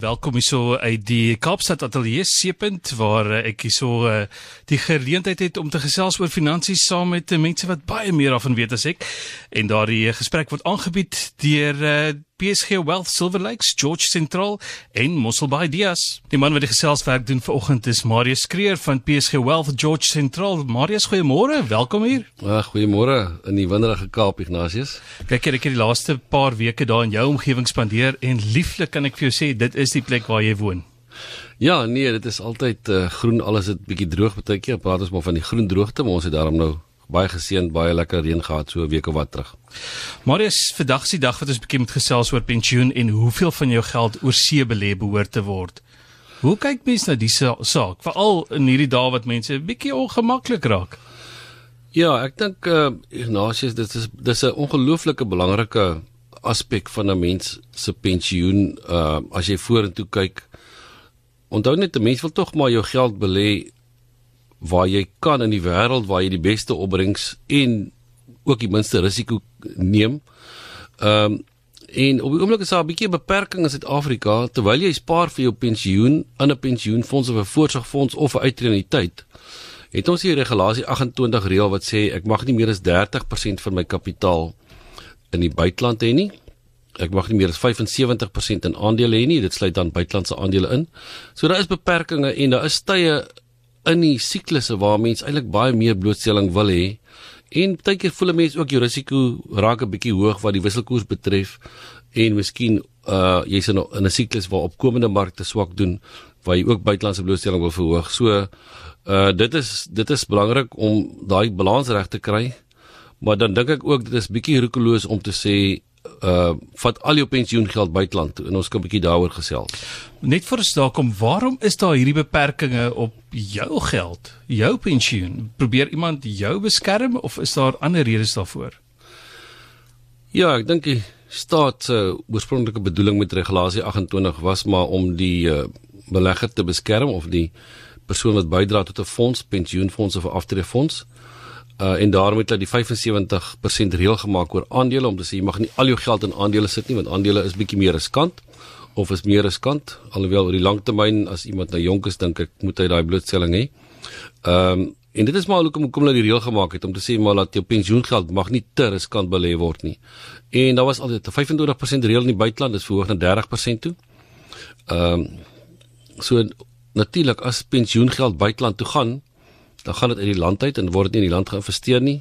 Welkom hierso uit die Kaapstad Ateljee Seepunt waar eh, ek hierso uh, die geleentheid het om te gesels oor finansies saam met mense wat baie meer en weet as ek. En daardie gesprek word aangebied deur uh, PSG Wealth Silver Lakes, George Central en Mosselbaai Dias. Die man wat die geselswerk doen vanoggend is Marius Kreer van PSG Wealth George Central. Marius, goeiemôre. Welkom hier. Ag, goeiemôre in die winderige Kaap Ignatius. Kyk, ek het die laaste paar weke daar in jou omgewing spandeer en lieflik kan ek vir jou sê dit is die plek waar jy woon. Ja, nee, dit is altyd uh, groen, alles is bietjie droog baie keer. Praat ons maar van die groen droogte, maar ons het daarom nou baie geseën, baie lekker reën gehad so 'n week of wat terug. Marius, vandag is die dag wat ons bietjie met gesels oor pensioen en hoeveel van jou geld oor see belê behoort te word. Hoe kyk mense na die saak, veral in hierdie dae wat mense bietjie ongemaklik raak? Ja, ek dink eh uh, Ignatius, dit is dis 'n ongelooflike belangrike aspek van 'n mens se pensioen uh as jy vorentoe kyk. Onthou net 'n mens wil tog maar jou geld belê waar jy kan in die wêreld waar jy die beste opbrengs en ook die minste risiko neem. Ehm um, en op die oomblik is daar 'n bietjie beperking in Suid-Afrika terwyl jy spaar vir jou pensioen in 'n pensioenfonds of 'n voorsorgfonds of 'n uitreniteit. Het ons hier regulasie 28 reël wat sê ek mag nie meer as 30% van my kapitaal in die buiteland hê nie. Ek mag nie meer as 75% in aandele hê nie. Dit sluit dan buitelandse aandele in. So daar is beperkings en daar is tye in die siklusse waar mense eintlik baie meer blootstelling wil hê en baie keer voel 'n mens ook jou risiko raak 'n bietjie hoog wat die wisselkoers betref en miskien uh jy's in 'n siklus waar opkomende markte swak doen waar jy ook buitelandse blootstelling wil verhoog. So uh dit is dit is belangrik om daai balans reg te kry. Maar dan dink ek ook dit is bietjie roekeloos om te sê uh vat al jou pensioengeld buiteland toe en ons kan 'n bietjie daaroor gesels. Net vir ons daar kom, waarom is daar hierdie beperkings op jou geld, jou pensioen? Probeer iemand jou beskerm of is daar ander redes daarvoor? Ja, ek dink die staat se uh, oorspronklike bedoeling met regulasie 28 was maar om die uh, belegger te beskerm of die persoon wat bydra tot 'n fonds, pensioenfonds of 'n aftreefonds. Uh en daarom het hulle die 75% reël gemaak oor aandele om te sê jy mag nie al jou geld in aandele sit nie want aandele is bietjie meer riskant of is meer riskant alhoewel oor die langtermyn as iemand nou jonk is dink ek moet hy daai blootstelling hê. Ehm um, en dit is maar hoekom kom hulle die reël gemaak het om te sê maar dat jou pensioengeld mag nie te riskant belê word nie. En daar was altyd 'n 25% reël in die buiteland dis verhoog na 30% toe. Ehm um, so natuurlik as pensioengeld buiteland toe gaan dan gaan dit uit die land uit en word nie in die land geïnvesteer nie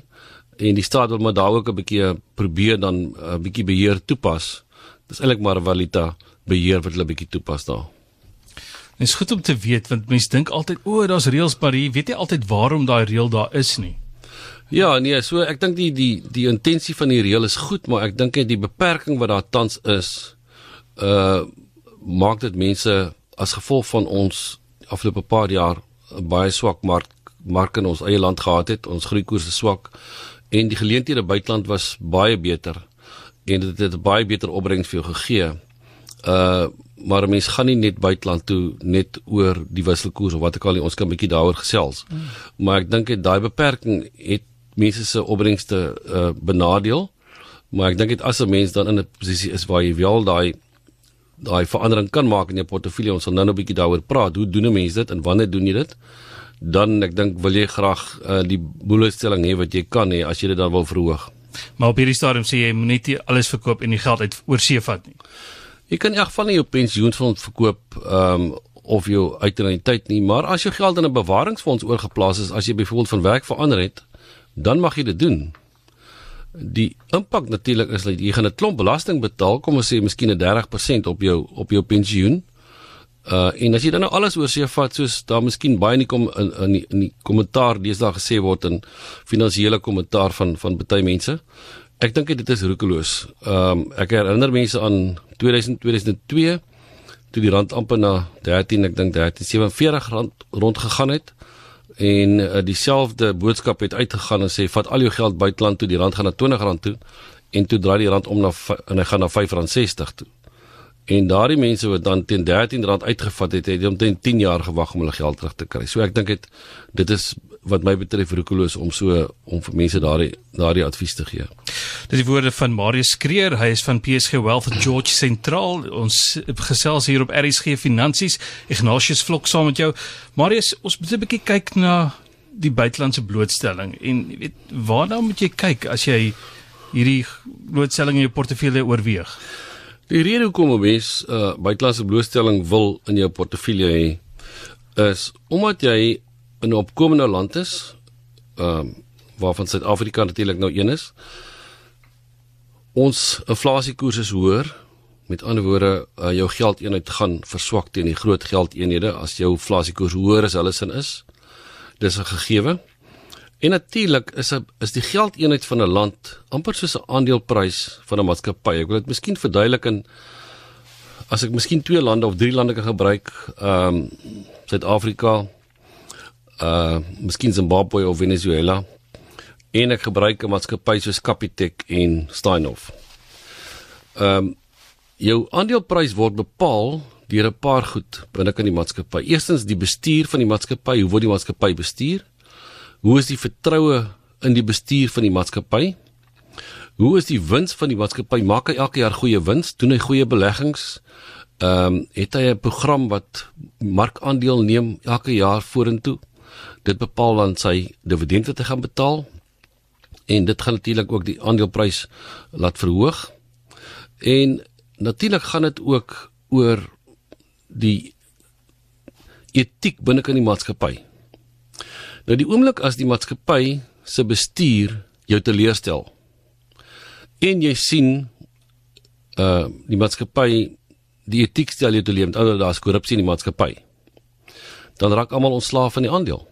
en die staat wil maar daar ook 'n bietjie probeer dan 'n uh, bietjie beheer toepas. Dis eintlik maar valuta beheer wat hulle bietjie toepas daar. Dit is goed om te weet want mense dink altyd o, daar's reëls maar jy weet nie altyd waarom daai reël daar is nie. Ja, nee, so ek dink die die die intensie van die reël is goed, maar ek dink net die beperking wat daar tans is, uh maak dit mense as gevolg van ons afgelope paar jaar 'n baie swak mark mark in ons eie land gehad het. Ons groeikoers is swak en die geleenthede buiteland was baie beter en dit het baie beter opbrengs vir jou gegee. Uh maar mens gaan nie net buiteland toe net oor die wisselkoers of wat ek al nie ons kan 'n bietjie daaroor gesels. Mm. Maar ek dink dit daai beperking het mense se opbrengste uh benadeel. Maar ek dink dit as 'n mens dan in 'n posisie is waar jy wel daai daai verandering kan maak in jou portefeulje, ons sal nou 'n bietjie daaroor praat. Hoe doen 'n mens dit en wanneer doen jy dit? Dan ek dink wil jy graag uh, die boelestelling hê wat jy kan hê as jy dit dan wil verhoog. Maar op hierdie stadium sê jy moenie net alles verkoop en die geld uit oor see vat nie. Jy kan in elk geval nie jou pensioenfonds verkoop ehm um, of jou uitreniteit nie, maar as jou geld in 'n bewaringsfonds oorgeplaas is as jy byvoorbeeld van werk verander het, dan mag jy dit doen. Die impak natuurlik is dat jy gaan 'n klomp belasting betaal, kom ons sê miskien 'n 30% op jou op jou pensioen. Uh en as jy dan nou alles oor see vat soos daar miskien baie nie kom in in die, in die kommentaar deesdae gesê word in finansiële kommentaar van van baie mense. Ek dink dit is roekeloos. Um ek herinner mense aan 2000 2002 toe die rand amper na 13 ek dink 1347 rand rond gegaan het en uh, dieselfde boodskap het uitgegaan en sê vat al jou geld buiteland toe die rand gaan na 20 rand toe en toe draai die rand om na en hy gaan na 5 rand 60 toe. En daardie mense wat dan teen R13 uitgevat het, het omtrent 10 jaar gewag om hulle geld terug te kry. So ek dink dit dit is wat my betref roekeloos om so om vir mense daardie daardie advies te gee. Dis die woorde van Marius Kreer, hy is van PSG Wealth George Sentraal. Ons gesels hier op RSG Finansies. Ignatius Vlok saam met jou. Marius, ons moet 'n bietjie kyk na die buitelandse blootstelling en jy weet waarna moet jy kyk as jy hierdie blootstelling in jou portefeulje oorweeg? Die rede hoekom 'n mens uh buitelandse blootstelling wil in jou portefeulje hê is omdat jy in 'n opkomende land is, ehm um, waarvan Suid-Afrika natuurlik nou een is. Ons inflasiekoers is hoër. Met ander woorde, uh, jou geldeenheid gaan verswak teen die groot geldeenhede as jou inflasiekoers hoër as hulle sin is. Dis 'n gegewe. En natuurlik is 'n is die geldeenheid van 'n land amper soos 'n aandeleprys van 'n maatskappy. Ek wil dit miskien verduidelik in as ek miskien twee lande of drie lande kan gebruik, ehm um, Suid-Afrika, uh miskien Zimbabwe of Venezuela en ek gebruik 'n maatskappy soos Capitec en Steinhoff. Ehm um, jou aandeleprys word bepaal deur 'n paar goed binne kan die maatskappy. Eerstens die bestuur van die maatskappy, hoe word die maatskappy bestuur? Hoe is die vertroue in die bestuur van die maatskappy? Hoe is die wins van die maatskappy? Maak hy elke jaar goeie wins? Doen hy goeie beleggings? Ehm um, het hy 'n program wat markandeel neem elke jaar vorentoe? dit bepaal dan sy dividend wat hy gaan betaal en dit gaan natuurlik ook die aandeleprys laat verhoog en natuurlik gaan dit ook oor die etiek binne in die maatskappy nou die oomblik as die maatskappy se bestuur jou teleurstel en jy sien uh die maatskappy die etiek stel jou teleur met ander daar's korrupsie in die maatskappy dan raak almal ontslaaf van die aandeel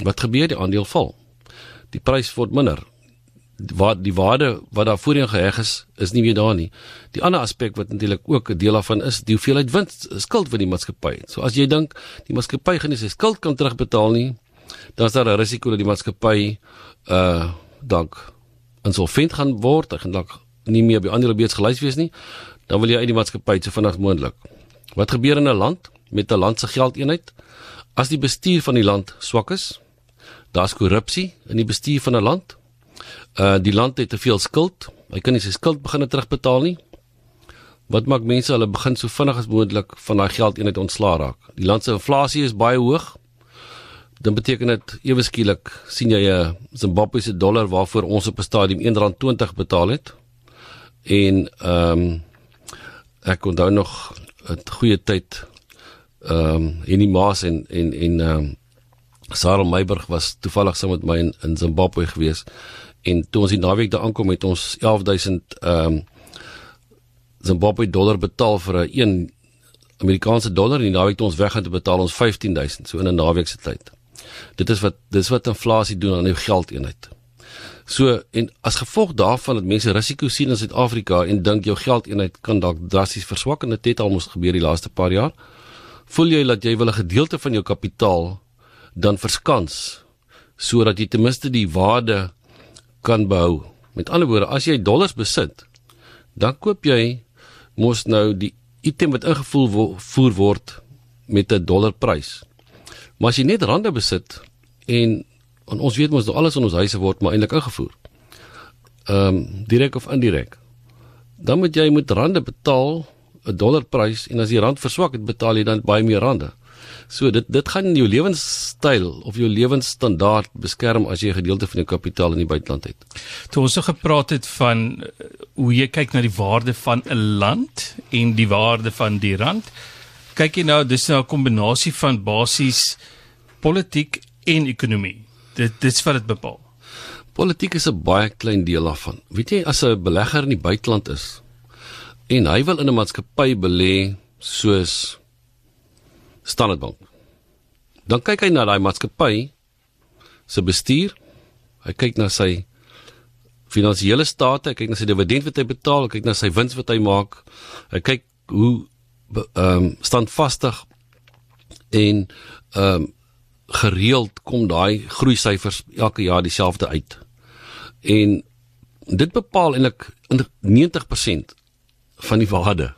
Wat gebeur die aandeel val? Die prys word minder. Wat die waarde wat daar voorheen geheg is, is nie meer daar nie. Die ander aspek wat natuurlik ook 'n deel daarvan is, die hoeveelheid wins skuld wat die maatskappy het. So as jy dink die maatskappy gaan nie sy skuld kan terugbetaal nie, dan is daar 'n risiko dat die maatskappy uh dalk insolvent gaan word, gaan dalk nie meer by ander beurts gelys wees nie. Dan wil jy uit die maatskappy so vinnig moontlik. Wat gebeur in 'n land met 'n land se geldeenheid? As die bestuur van die land swak is, daar's korrupsie in die bestuur van 'n land. Uh die land het te veel skuld. Hy kan nie sy skuld begine terugbetaal nie. Wat maak mense hulle begin so vinnig as moontlik van daai geld eenheid ontslaa raak? Die land se inflasie is baie hoog. Dit beteken dit ewe skielik sien jy 'n Zimbabwe se dollar waarvoor ons op 'n stadium R1.20 betaal het. En ehm um, ek onthou nog 'n goeie tyd ehm um, in die Maas en en en ehm um, Sarah Meiburg was toevallig saam met my in, in Zimbabwe gewees en toe ons die naweek daar aankom het ons 11000 ehm um, Zimbabwe dollar betaal vir 'n 1 Amerikaanse dollar en die naweek toe ons weg gaan te betaal ons 15000 so in 'n naweek se tyd. Dit is wat dis wat inflasie doen aan jou geldeenheid. So en as gevolg daarvan dat mense risiko sien in Suid-Afrika en dink jou geldeenheid kan dalk drasties verswak en dit het almoes gebeur die laaste paar jaar, voel jy dat jy wil 'n gedeelte van jou kapitaal dan verskans sodat jy ten minste die waarde kan behou. Met ander woorde, as jy dollars besit, dan koop jy mos nou die item wat ingevoer voer word met 'n dollarprys. Maar as jy net rande besit en, en ons weet mos dat alles in ons huise word maar eintlik ingevoer. Ehm um, direk of indirek. Dan moet jy met rande betaal 'n dollarprys en as die rand verswak, het betaal jy dan baie meer rande. So dit dit gaan jou lewenstyl of jou lewensstandaard beskerm as jy 'n gedeelte van jou kapitaal in die buiteland het. Toe ons so gepraat het van uh, hoe jy kyk na die waarde van 'n land en die waarde van die rand, kyk jy nou dis nou 'n kombinasie van basies politiek en ekonomie. Dit dit's wat dit bepaal. Politiek is 'n baie klein deel daarvan. Weet jy as 'n belegger in die buiteland is en hy wil in 'n maatskappy belê soos Standard Bank. Dan kyk hy na daai maatskappy se bestuur. Hy kyk na sy finansiële state, hy kyk na sy dividend wat hy betaal, hy kyk na sy wins wat hy maak. Hy kyk hoe ehm um, standvastig en ehm um, gereeld kom daai groei syfers elke jaar dieselfde uit. En dit bepaal eintlik 90% van die waarde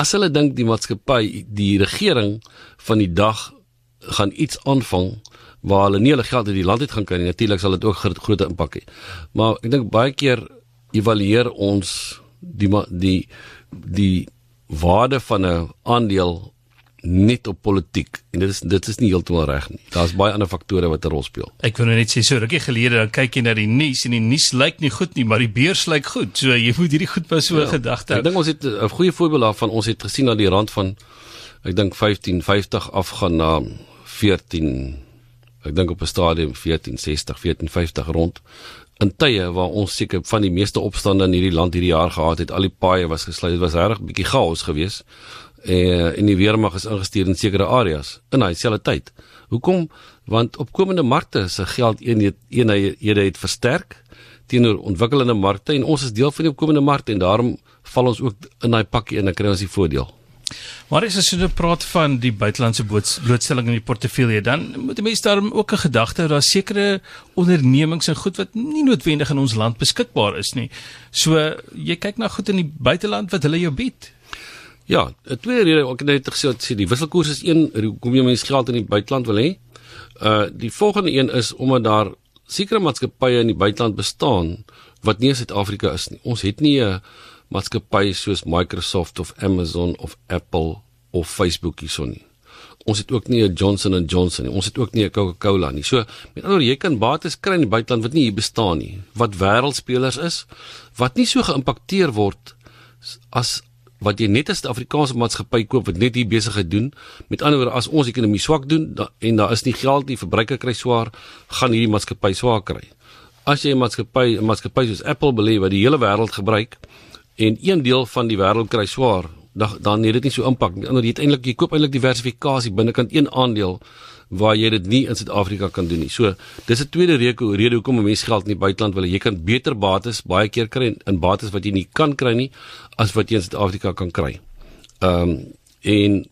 as hulle dink die maatskappy, die regering van die dag gaan iets aanvang, waar hulle nie hulle geld uit die land uit gaan kry nie. Natuurlik sal dit ook groot impak hê. Maar ek dink baie keer evalueer ons die die die waarde van 'n aandeel net op politiek en dit is dit is nie heeltemal reg nie. Daar's baie ander faktore wat 'n rol speel. Ek wil nou net sê so rukkie gelede dan kyk jy na die nuus en die nuus lyk nie goed nie, maar die beurs lyk goed. So jy moet hierdie goed pas so ja, gedagte. Ek dink ons het 'n goeie voorbeeld daarvan. Ons het gesien dat die rand van ek dink 15.50 afgaan na 14 ek dink op 'n stadium 14.60, 14.50 rond in tye waar ons seker van die meeste opstande in hierdie land hierdie jaar gehad het. Al die paaie was gesluit. Dit was regtig 'n bietjie chaos geweest eh in die weermag is ingestuur in sekere areas in daai selfde tyd. Hoekom? Want opkomende markte se geld eenheid eenhede het versterk teenoor ontwikkelende markte en ons is deel van die opkomende markte en daarom val ons ook in daai pakkie en kry ons die voordeel. Maar as jy nou praat van die buitelandse blootstelling in die portefeulje, dan moet die mense daarom ook 'n gedagte hê daar sekerre ondernemings en goed wat nie noodwendig in ons land beskikbaar is nie. So jy kyk na goed in die buiteland wat hulle jou bied. Ja, 'n tweede rede ek het net gesê dat die wisselkoers is een hoekom jy mense geld in die buiteland wil hê. Uh die volgende een is omdat daar sekere maatskappye in die buiteland bestaan wat nie in Suid-Afrika is nie. Ons het nie 'n maatskappy soos Microsoft of Amazon of Apple of Facebook hierson nie. Ons het ook nie 'n Johnson & Johnson nie. Ons het ook nie 'n Coca-Cola nie. So, met ander woorde, jy kan bates kry in die buiteland wat nie hier bestaan nie, wat wêreldspelers is, wat nie so geïmpakteer word as wat jy net as 'n Afrikaanse maatskappy koop wat net hier besigheid doen. Met ander woorde, as ons ekonomie swak doen da, en daar is nie geld nie, verbruiker kry swaar, gaan hierdie maatskappy swaar kry. As jy 'n maatskappy, 'n maatskappy soos Apple belê wat die hele wêreld gebruik en een deel van die wêreld kry swaar, dan dan het dit nie so impak nie. Ander jy eintlik jy koop eintlik diversifikasie binnekant een aandeel waar jy dit nie in Suid-Afrika kan doen nie. So, dis 'n tweede rede rede hoekom 'n mens geld in die buiteland wil. Jy kan beter bates baie keer kry in, bates wat jy nie kan kry nie as wat jy in Suid-Afrika kan kry. Ehm um, en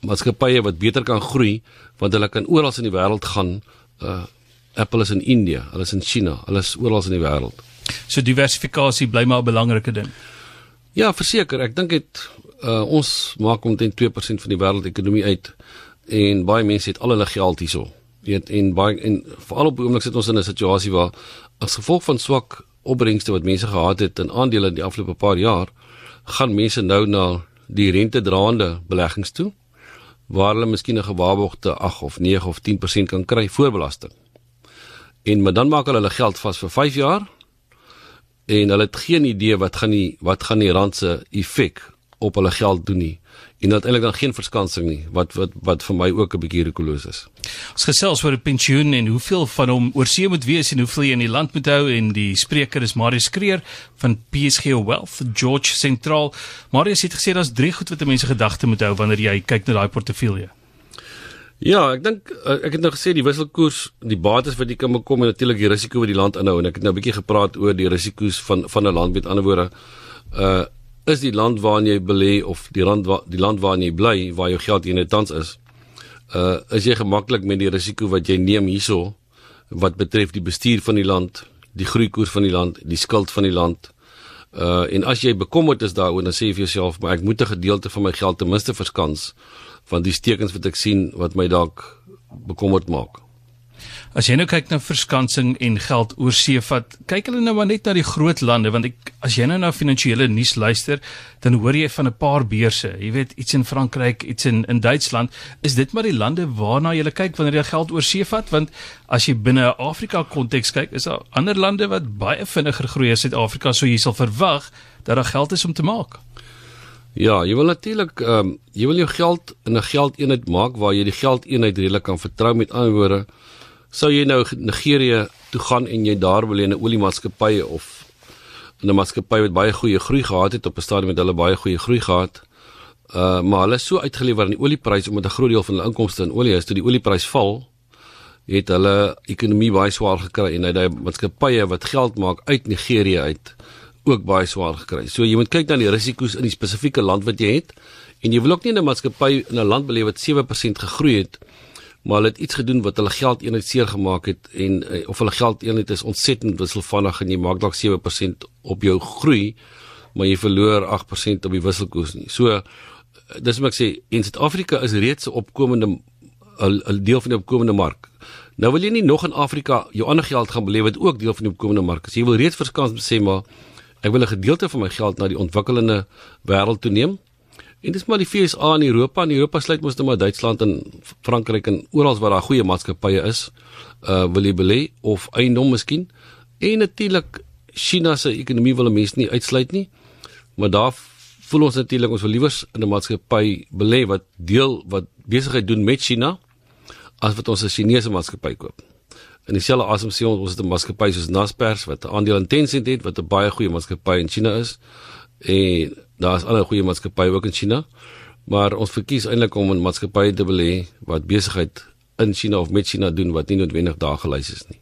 maatskappye wat beter kan groei want hulle kan oral in die wêreld gaan. Uh Apple is in India, hulle is in China, hulle is oral in die wêreld. So diversifikasie bly maar 'n belangrike ding. Ja, verseker, ek dink dit uh ons maak omtrent 2% van die wêreldekonomie uit en baie mense het al hulle geld hierso. Weet en baie en veral op die oomblik sit ons in 'n situasie waar as gevolg van swak opbrengste wat mense gehad het in aandele in die afgelope paar jaar, gaan mense nou na die rentedraande beleggings toe waar hulle miskien 'n gewaarborgde 8 of 9 of 10% kan kry voor belasting. En maar dan maak hulle hulle geld vas vir 5 jaar en hulle het geen idee wat gaan die wat gaan die rand se effek op hulle geld doen nie en dat eintlik dan geen verskansing nie wat wat wat vir my ook 'n bietjie rekuloos is. Ons gesels oor 'n pensioen en hoeveel van hom oorsee moet wees en hoeveel jy in die land moet hou en die spreker is Marius Kreer van PSG Wealth George Sentraal. Marius het gesê daar's drie goed wat mense gedagte moet hou wanneer jy kyk na daai portefeulje. Ja, ek dink eh, ek het nou gesê die wisselkoers, die bates wat jy kan bekom en natuurlik die risiko wat die land inhou en ek het nou 'n bietjie gepraat oor die risiko's van van 'n land met ander woorde uh is die land waarin jy belê of die land waar die land waarin jy bly waar jou geld in tans is uh is jy gemaklik met die risiko wat jy neem hierso wat betref die bestuur van die land die groeikoers van die land die skuld van die land. Uh en as jy bekommerd is daaroor dan sê jy vir jouself maar ek moet 'n gedeelte van my geld ten minste verskans van die stekens wat ek sien wat my dalk bekommerd maak As jy nou kyk na verskansing en geld oor see vat, kyk hulle nou maar net na die groot lande want ek as jy nou na finansiële nuus luister, dan hoor jy van 'n paar beurse. Jy weet iets in Frankryk, iets in in Duitsland, is dit maar die lande waarna jy kyk wanneer jy geld oor see vat want as jy binne Afrika konteks kyk, is daar ander lande wat baie vinniger groei as Suid-Afrika, so jy sal verwag dat daar geld is om te maak. Ja, jy wil natuurlik ehm um, jy wil jou geld in 'n geldeenheid maak waar jy die geldeenheid redelik kan vertrou met ander woorde sou jy nou Nigerië toe gaan en jy daar wil in 'n oliemaatskappy of in 'n maatskappy wat baie goeie groei gehad het op 'n stadium met hulle baie goeie groei gehad. Uh maar hulle is so uitgelewer aan die oliepryse omdat 'n groot deel van hulle inkomste in olie is. Toe die oliepryse val, het hulle ekonomie baie swaar gekry en hy daai maatskappye wat geld maak uit Nigerië uit ook baie swaar gekry. So jy moet kyk na die risiko's in die spesifieke land wat jy het en jy wil ook nie 'n maatskappy in 'n land beleef wat 7% gegroei het maar hulle het iets gedoen wat hulle geld eenheid seer gemaak het en uh, of hulle geld eenheid is ontsettend wisselvallig en jy maak dalk 7% op jou groei maar jy verloor 8% op die wisselkoers nie. So uh, dis wat ek sê in Suid-Afrika is reeds 'n opkomende 'n deel van die opkomende mark. Nou wil jy nie nog in Afrika jou ander geld gaan belê wat ook deel van die opkomende mark is. Jy wil reeds verskans sê maar ek wil 'n gedeelte van my geld na die ontwikkelende wêreld toe neem. En dis maar die FSA in Europa, in Europa sluit mos net maar Duitsland en Frankryk en oral waar daar goeie maatskappye is, uh wil jy belê of eiendom miskien. En natuurlik China se ekonomie wil mense nie uitsluit nie. Maar daar voel ons natuurlik ons wil liewers in 'n maatskappy belê wat deel wat besigheid doen met China as wat ons 'n Chinese maatskappy koop. In dieselfde asem sê ons ons het 'n maatskappy soos Naspers wat 'n aandeel in Tencent het wat 'n baie goeie maatskappy in China is. En daar's ander goeie maatskappye ook in China. Maar ons verkies eintlik om 'n maatskappy te belê wat besigheid in China of met China doen wat nie noodwendig daar gelys is nie.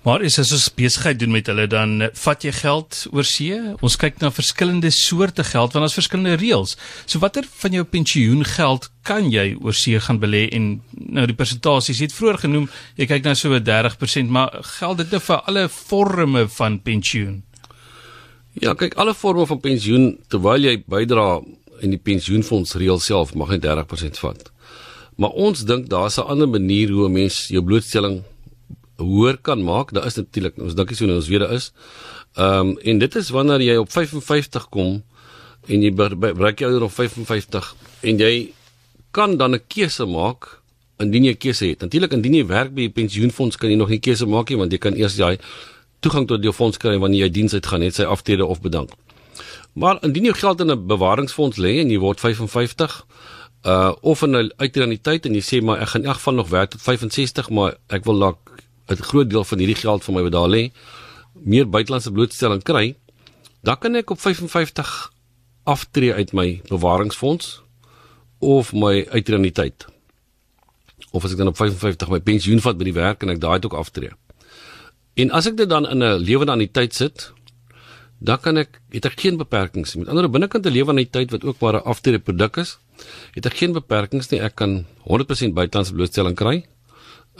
Maar is as ons besigheid doen met hulle dan vat jy geld oor see? Ons kyk na verskillende soorte geld want daar's verskillende reëls. So watter van jou pensioengeld kan jy oor see gaan belê en nou die persentasies het vroeër genoem, jy kyk nou so 'n 30%, maar geld dit nou vir alle forme van pensioen? Ja, kyk alle forme van pensioen terwyl jy bydra in die pensioenfonds reël self mag net 30% vat. Maar ons dink daar's 'n ander manier hoe 'n mens jou blootstelling hoër kan maak. Daar is natuurlik ons dink so nou ons weer is. Ehm um, en dit is wanneer jy op 55 kom en jy bereik jou ouderdom 55 en jy kan dan 'n keuse maak indien jy keuse het. Natuurlik indien jy werk by 'n pensioenfonds kan jy nog nie keuse maak nie want jy kan eers jy toegang tot jou fonds kry wanneer jy diens uitgaan net sy aftrede of bedank. Maar indien jy geld in 'n bewaringsfonds lê en jy word 55 uh of in 'n uitreuniteit en jy sê maar ek gaan in elk geval nog werk tot 65 maar ek wil dalk 'n groot deel van hierdie geld vir my wat daar lê meer buitelandse blootstelling kry, dan kan ek op 55 aftree uit my bewaringsfonds of my uitreniteit. Of as ek dan op 55 my pensioen vat by die werk en ek daai ook aftree. En as ek dit dan in 'n lewende anniteit sit, dan kan ek het ek geen beperkings nie. Met ander binnekant 'n lewende anniteit wat ook maar 'n aftrede produk is, het ek geen beperkings nie. Ek kan 100% buitelandse blootstelling kry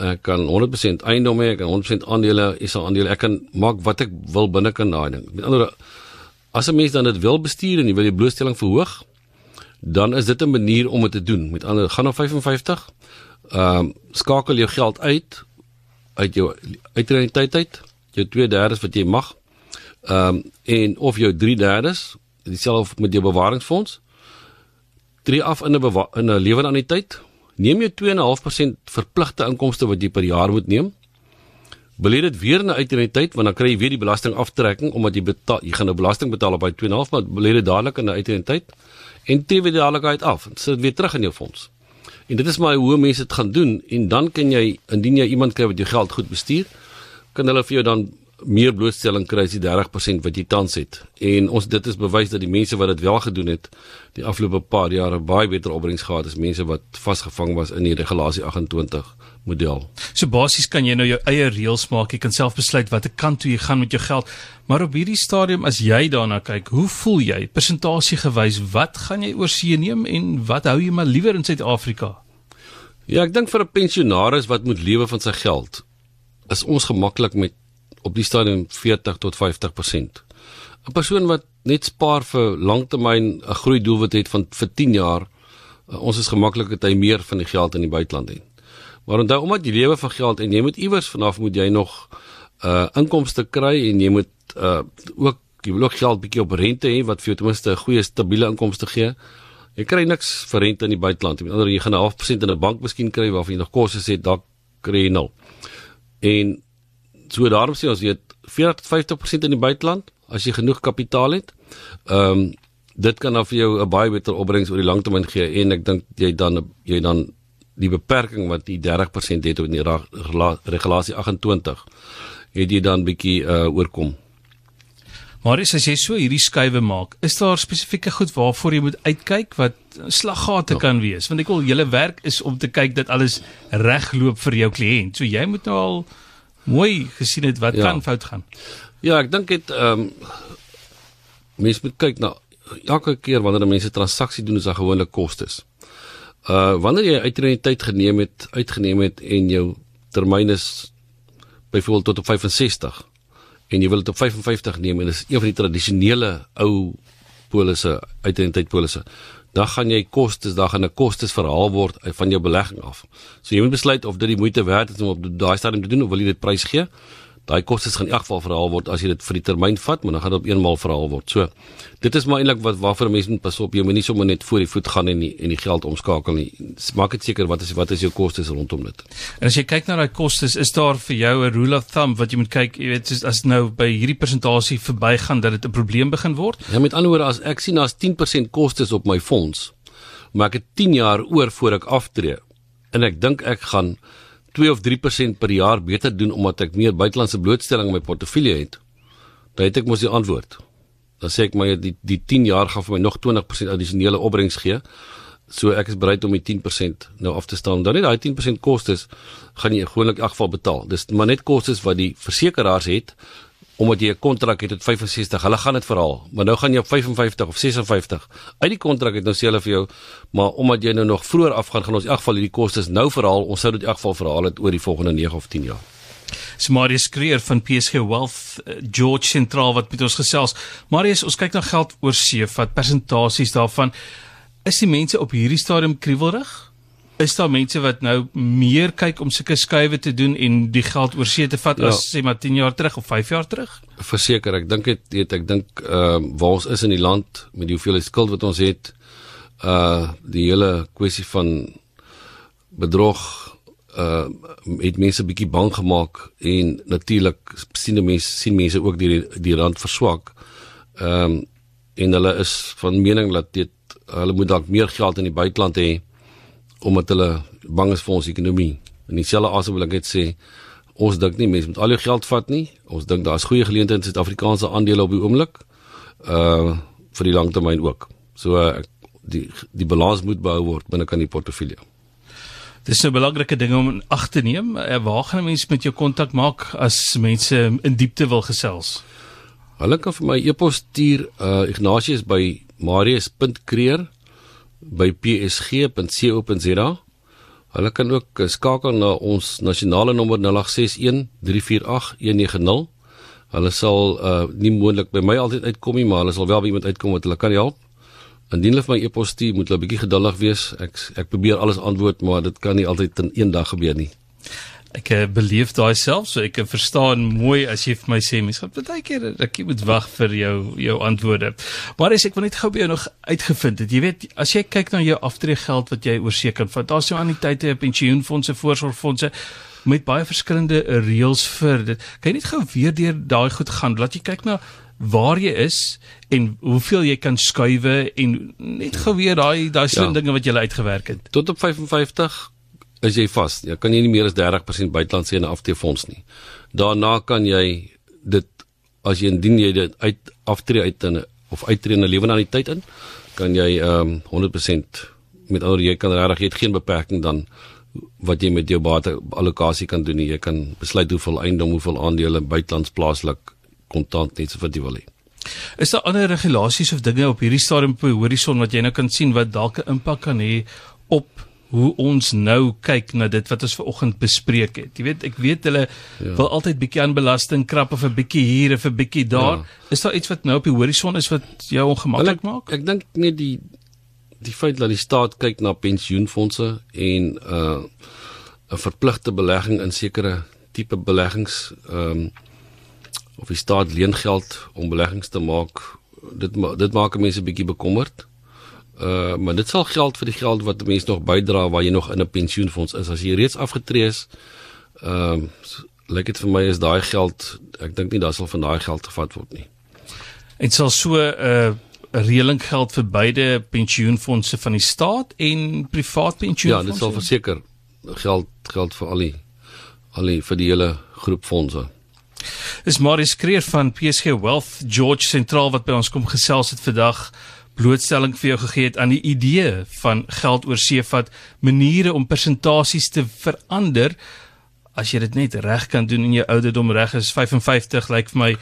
ek kan 100% eiendom hê, ek kan 100% aandele, is al aandele. Ek kan maak wat ek wil binne kan daai ding. Met ander as 'n mens dan dit wil bestuur en jy wil die blootstelling verhoog, dan is dit 'n manier om dit te doen. Met ander gaan op 55. Ehm um, skakel jou geld uit uit jou uitreuniteit uit, jou 2/3 wat jy mag. Ehm um, en of jou 3/3 dieselfde met jou bewaringsfonds. Drie af in 'n in 'n lewende anniteit Neem jou 2.5% verpligte inkomste wat jy per jaar moet neem. Belê dit weer na uitreuniteit want dan kry jy weer die belastingaftrekking omdat jy betaal jy gaan nou belasting betaal op daai 2.5 maar belê dit dadelik in 'n uitreuniteit en tree weer dadelik uit af. Dit sit weer terug in jou fonds. En dit is maar hoe mense dit gaan doen en dan kan jy indien jy iemand kry wat jou geld goed bestuur, kan hulle vir jou dan meer blootstelling kry as die 30% wat jy tans het. En ons dit is bewys dat die mense wat dit wel gedoen het, die afgelope paar jare baie beter opbrengs gehad as mense wat vasgevang was in die regulasie 28 model. So basies kan jy nou jou eie reëls maak. Jy kan self besluit watter kant toe jy gaan met jou geld. Maar op hierdie stadium as jy daarna kyk, hoe voel jy? Persentasie gewys, wat gaan jy oorsee neem en wat hou jy maar liewer in Suid-Afrika? Ja, ek dink vir 'n pensionaris wat moet lewe van sy geld, is ons gemaklik met op die stadium 40 tot 50%. 'n Persoon wat net spaar vir langtermyn 'n groei doelwit het van vir 10 jaar, uh, ons is gemaklik dat hy meer van die geld in die buiteland het. Maar onthou omdat jy lewe van geld en jy moet iewers vanaf moet jy nog uh inkomste kry en jy moet uh ook jy wil ook geld bietjie op rente hê wat vir jou ten minste 'n goeie stabiele inkomste gee. Jy kry niks vir rente in die buiteland. Met ander jy gaan 'n half persent in 'n bank miskien kry waarvan jy nog kostes het, dalk kry jy nul. En so daarom sê ons jy het 40 50% in die buiteland as jy genoeg kapitaal het. Ehm um, dit kan dan vir jou 'n baie beter opbrengs oor die langtermyn gee en ek dink jy dan jy dan die beperking wat die 30% het in die regulasie 28 het jy dan bietjie uh oorkom. Maar as jy so hierdie skuwe maak, is daar spesifieke goed waarvoor jy moet uitkyk wat slaggate ja. kan wees? Want ek wil julle werk is om te kyk dat alles regloop vir jou kliënt. So jy moet nou al mooi gesien het wat ja. kan fout gaan. Ja, ek dink dit ehm um, mense moet kyk na elke keer wanneer mense transaksie doen is daar gewoonlik kostes. Uh wanneer jy uitreniteit geneem het, uitgeneem het en jou termyn is byvoorbeeld tot op 65 en jy wil dit op 55 neem en dis een van die tradisionele ou polisse uitreniteit polisse dan gaan jy kostes, dan gaan 'n kostes verhaal word van jou belegging af. So jy moet besluit of dit die moeite werd is om op daai stadium te doen of wil jy dit prys gee? Daai kostes gaan in elk geval verhaal word as jy dit vir die termyn vat, maar dan gaan dit op eenmaal verhaal word. So dit is maar eintlik wat waarvoor mense moet pas op. Jy moenie sommer net voor die voet gaan en die, en die geld omskakel nie. Maak dit seker wat is wat is jou kostes rondom dit. En as jy kyk na daai kostes, is daar vir jou 'n rule of thumb wat jy moet kyk, jy weet, as nou by hierdie persentasie verbygaan dat dit 'n probleem begin word? Ja, met ander woorde, as ek sien as 10% kostes op my fonds, maar ek het 10 jaar oor voor ek aftree en ek dink ek gaan 2 of 3% per jaar beter doen omdat ek meer buitelandse blootstelling in my portefeulje het, dan het ek mos die antwoord. Dan sê ek maar die die 10 jaar gaan vir my nog 20% addisionele opbrengs gee. So ek is bereid om die 10% nou af te staan. Dan net daai 10% kostes gaan jy gewoonlik in elk geval betaal. Dis maar net kostes wat die versekeraars het omdat jy 'n kontrak het tot 65, hulle gaan dit verhaal, maar nou gaan jy op 55 of 56 uit die kontrak het nou sê hulle vir jou, maar omdat jy nou nog vroeër afgaan, gaan ons in elk geval hierdie kostes nou verhaal. Ons sou dit in elk geval verhaal het oor die volgende 9 of 10 jaar. Marius Kreer van PSG Wealth eh, George Sentraal wat met ons gesels. Marius, ons kyk na geld oor see, wat persentasies daarvan is die mense op hierdie stadium kriewelrig? Is daar mense wat nou meer kyk om sulke skuwe te doen en die geld oor see te vat ja. as sê maar 10 jaar terug of 5 jaar terug? Verseker, ek dink dit weet ek dink ehm uh, waar ons is in die land met die hoeveelheid skuld wat ons het, uh die hele kwessie van bedrog uh het mense bietjie bang gemaak en natuurlik sien mense sien mense ook die die rand verswak. Ehm um, en hulle is van mening dat dit hulle moet dalk meer geld in die buiteland hê omdat hulle bang is vir ons ekonomie. En dieselfde asem wil ek net sê, ons dink nie mense moet al jou geld vat nie. Ons dink daar's goeie geleenthede in Suid-Afrikaanse aandele op die oomblik. Uh vir die langtermyn ook. So uh, die die balans moet behou word binne kan die portefeulje. Dis 'n belangrike ding om ag te neem. Uh, waar gaan mense met jou kontak maak as mense in diepte wil gesels? Hulle kan vir my e-pos stuur uh Ignatius by marius.kreer@ by psg.co.za. Hulle kan ook skakel na ons nasionale nommer 0861 348 190. Hulle sal uh nie moontlik by my altyd uitkom nie, maar hulle sal wel by iemand uitkom wat hulle kan help. Indien hulle vir my e-pos stuur, moet hulle bietjie geduldig wees. Ek ek probeer alles antwoord, maar dit kan nie altyd in een dag gebeur nie. Ek uh, beleef daai self, so ek kan verstaan mooi as jy vir my sê mens gaan baie keer ek moet wag vir jou jou antwoorde. Maar as ek wil net gou by jou nog uitgevind het, jy weet, as jy kyk na jou aftreegeld wat jy oorseker van, daar's jou anniteite, pensioenfonde, voorsorgfondse met baie verskillende reëls vir dit. Kan jy net gou weer deur daai goed gaan, laat jy kyk na waar jy is en hoeveel jy kan skuwe en net gou weer daai daai slim ja. dinge wat jy uitgewerk het. Tot op 55 is jy vas. Jy kan nie meer as 30% buitelandse en afteefonds nie. Daarna kan jy dit as jy indien jy dit uit aftree uit in of uittreë in 'n lewenaliteit in, kan jy ehm um, 100% met ander jy kan regtig jy het geen beperking dan wat jy met jou bate allocasie kan doen. Jy kan besluit hoeveel eiendom, hoeveel aandele buitelands plaaslik kontant net so wat jy wil hê. Is daar ander regulasies of dinge op hierdie stadium op die horison wat jy nou kan sien wat dalk 'n impak kan hê op hoe ons nou kyk na dit wat ons ver oggend bespreek het. Jy weet, ek weet hulle ja. wil altyd bietjie aan belasting krap of 'n bietjie hier of 'n bietjie daar. Ja. Is daar iets wat nou op die horison is wat jou ongemaklik maak? Ek dink net die die feit dat die staat kyk na pensioenfonde en uh 'n verpligte belegging in sekere tipe beleggings ehm um, of die staat leen geld om beleggings te maak. Dit dit maak mense bietjie bekommerd. Uh maar dit sal geld vir die geld wat mense nog bydra waar jy nog in 'n pensioenfonds is. As jy reeds afgetree is, ehm uh, lyk dit vir my is daai geld, ek dink nie daar sal van daai geld gevat word nie. Dit sal so 'n uh, reëling geld vir beide pensioenfondse van die staat en privaat pensioenfondse. Ja, dit sal verseker geld geld vir al die al die vir die hele groep fondse. Dis Marius Kreer van PSG Wealth George Sentraal wat by ons kom gesels het vandag blootstelling vir jou gegee het aan die idee van geld oor see vat maniere om persentasies te verander. As jy dit net reg kan doen in jou ouderdom reg is 55 lyk like vir my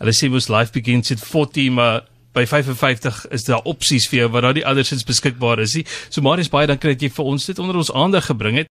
hulle sê mos life begins at 40 maar by 55 is daar opsies vir jou wat daai andersins beskikbaar is nie? So Marius baie dankie dat jy vir ons dit onder ons aandag gebring het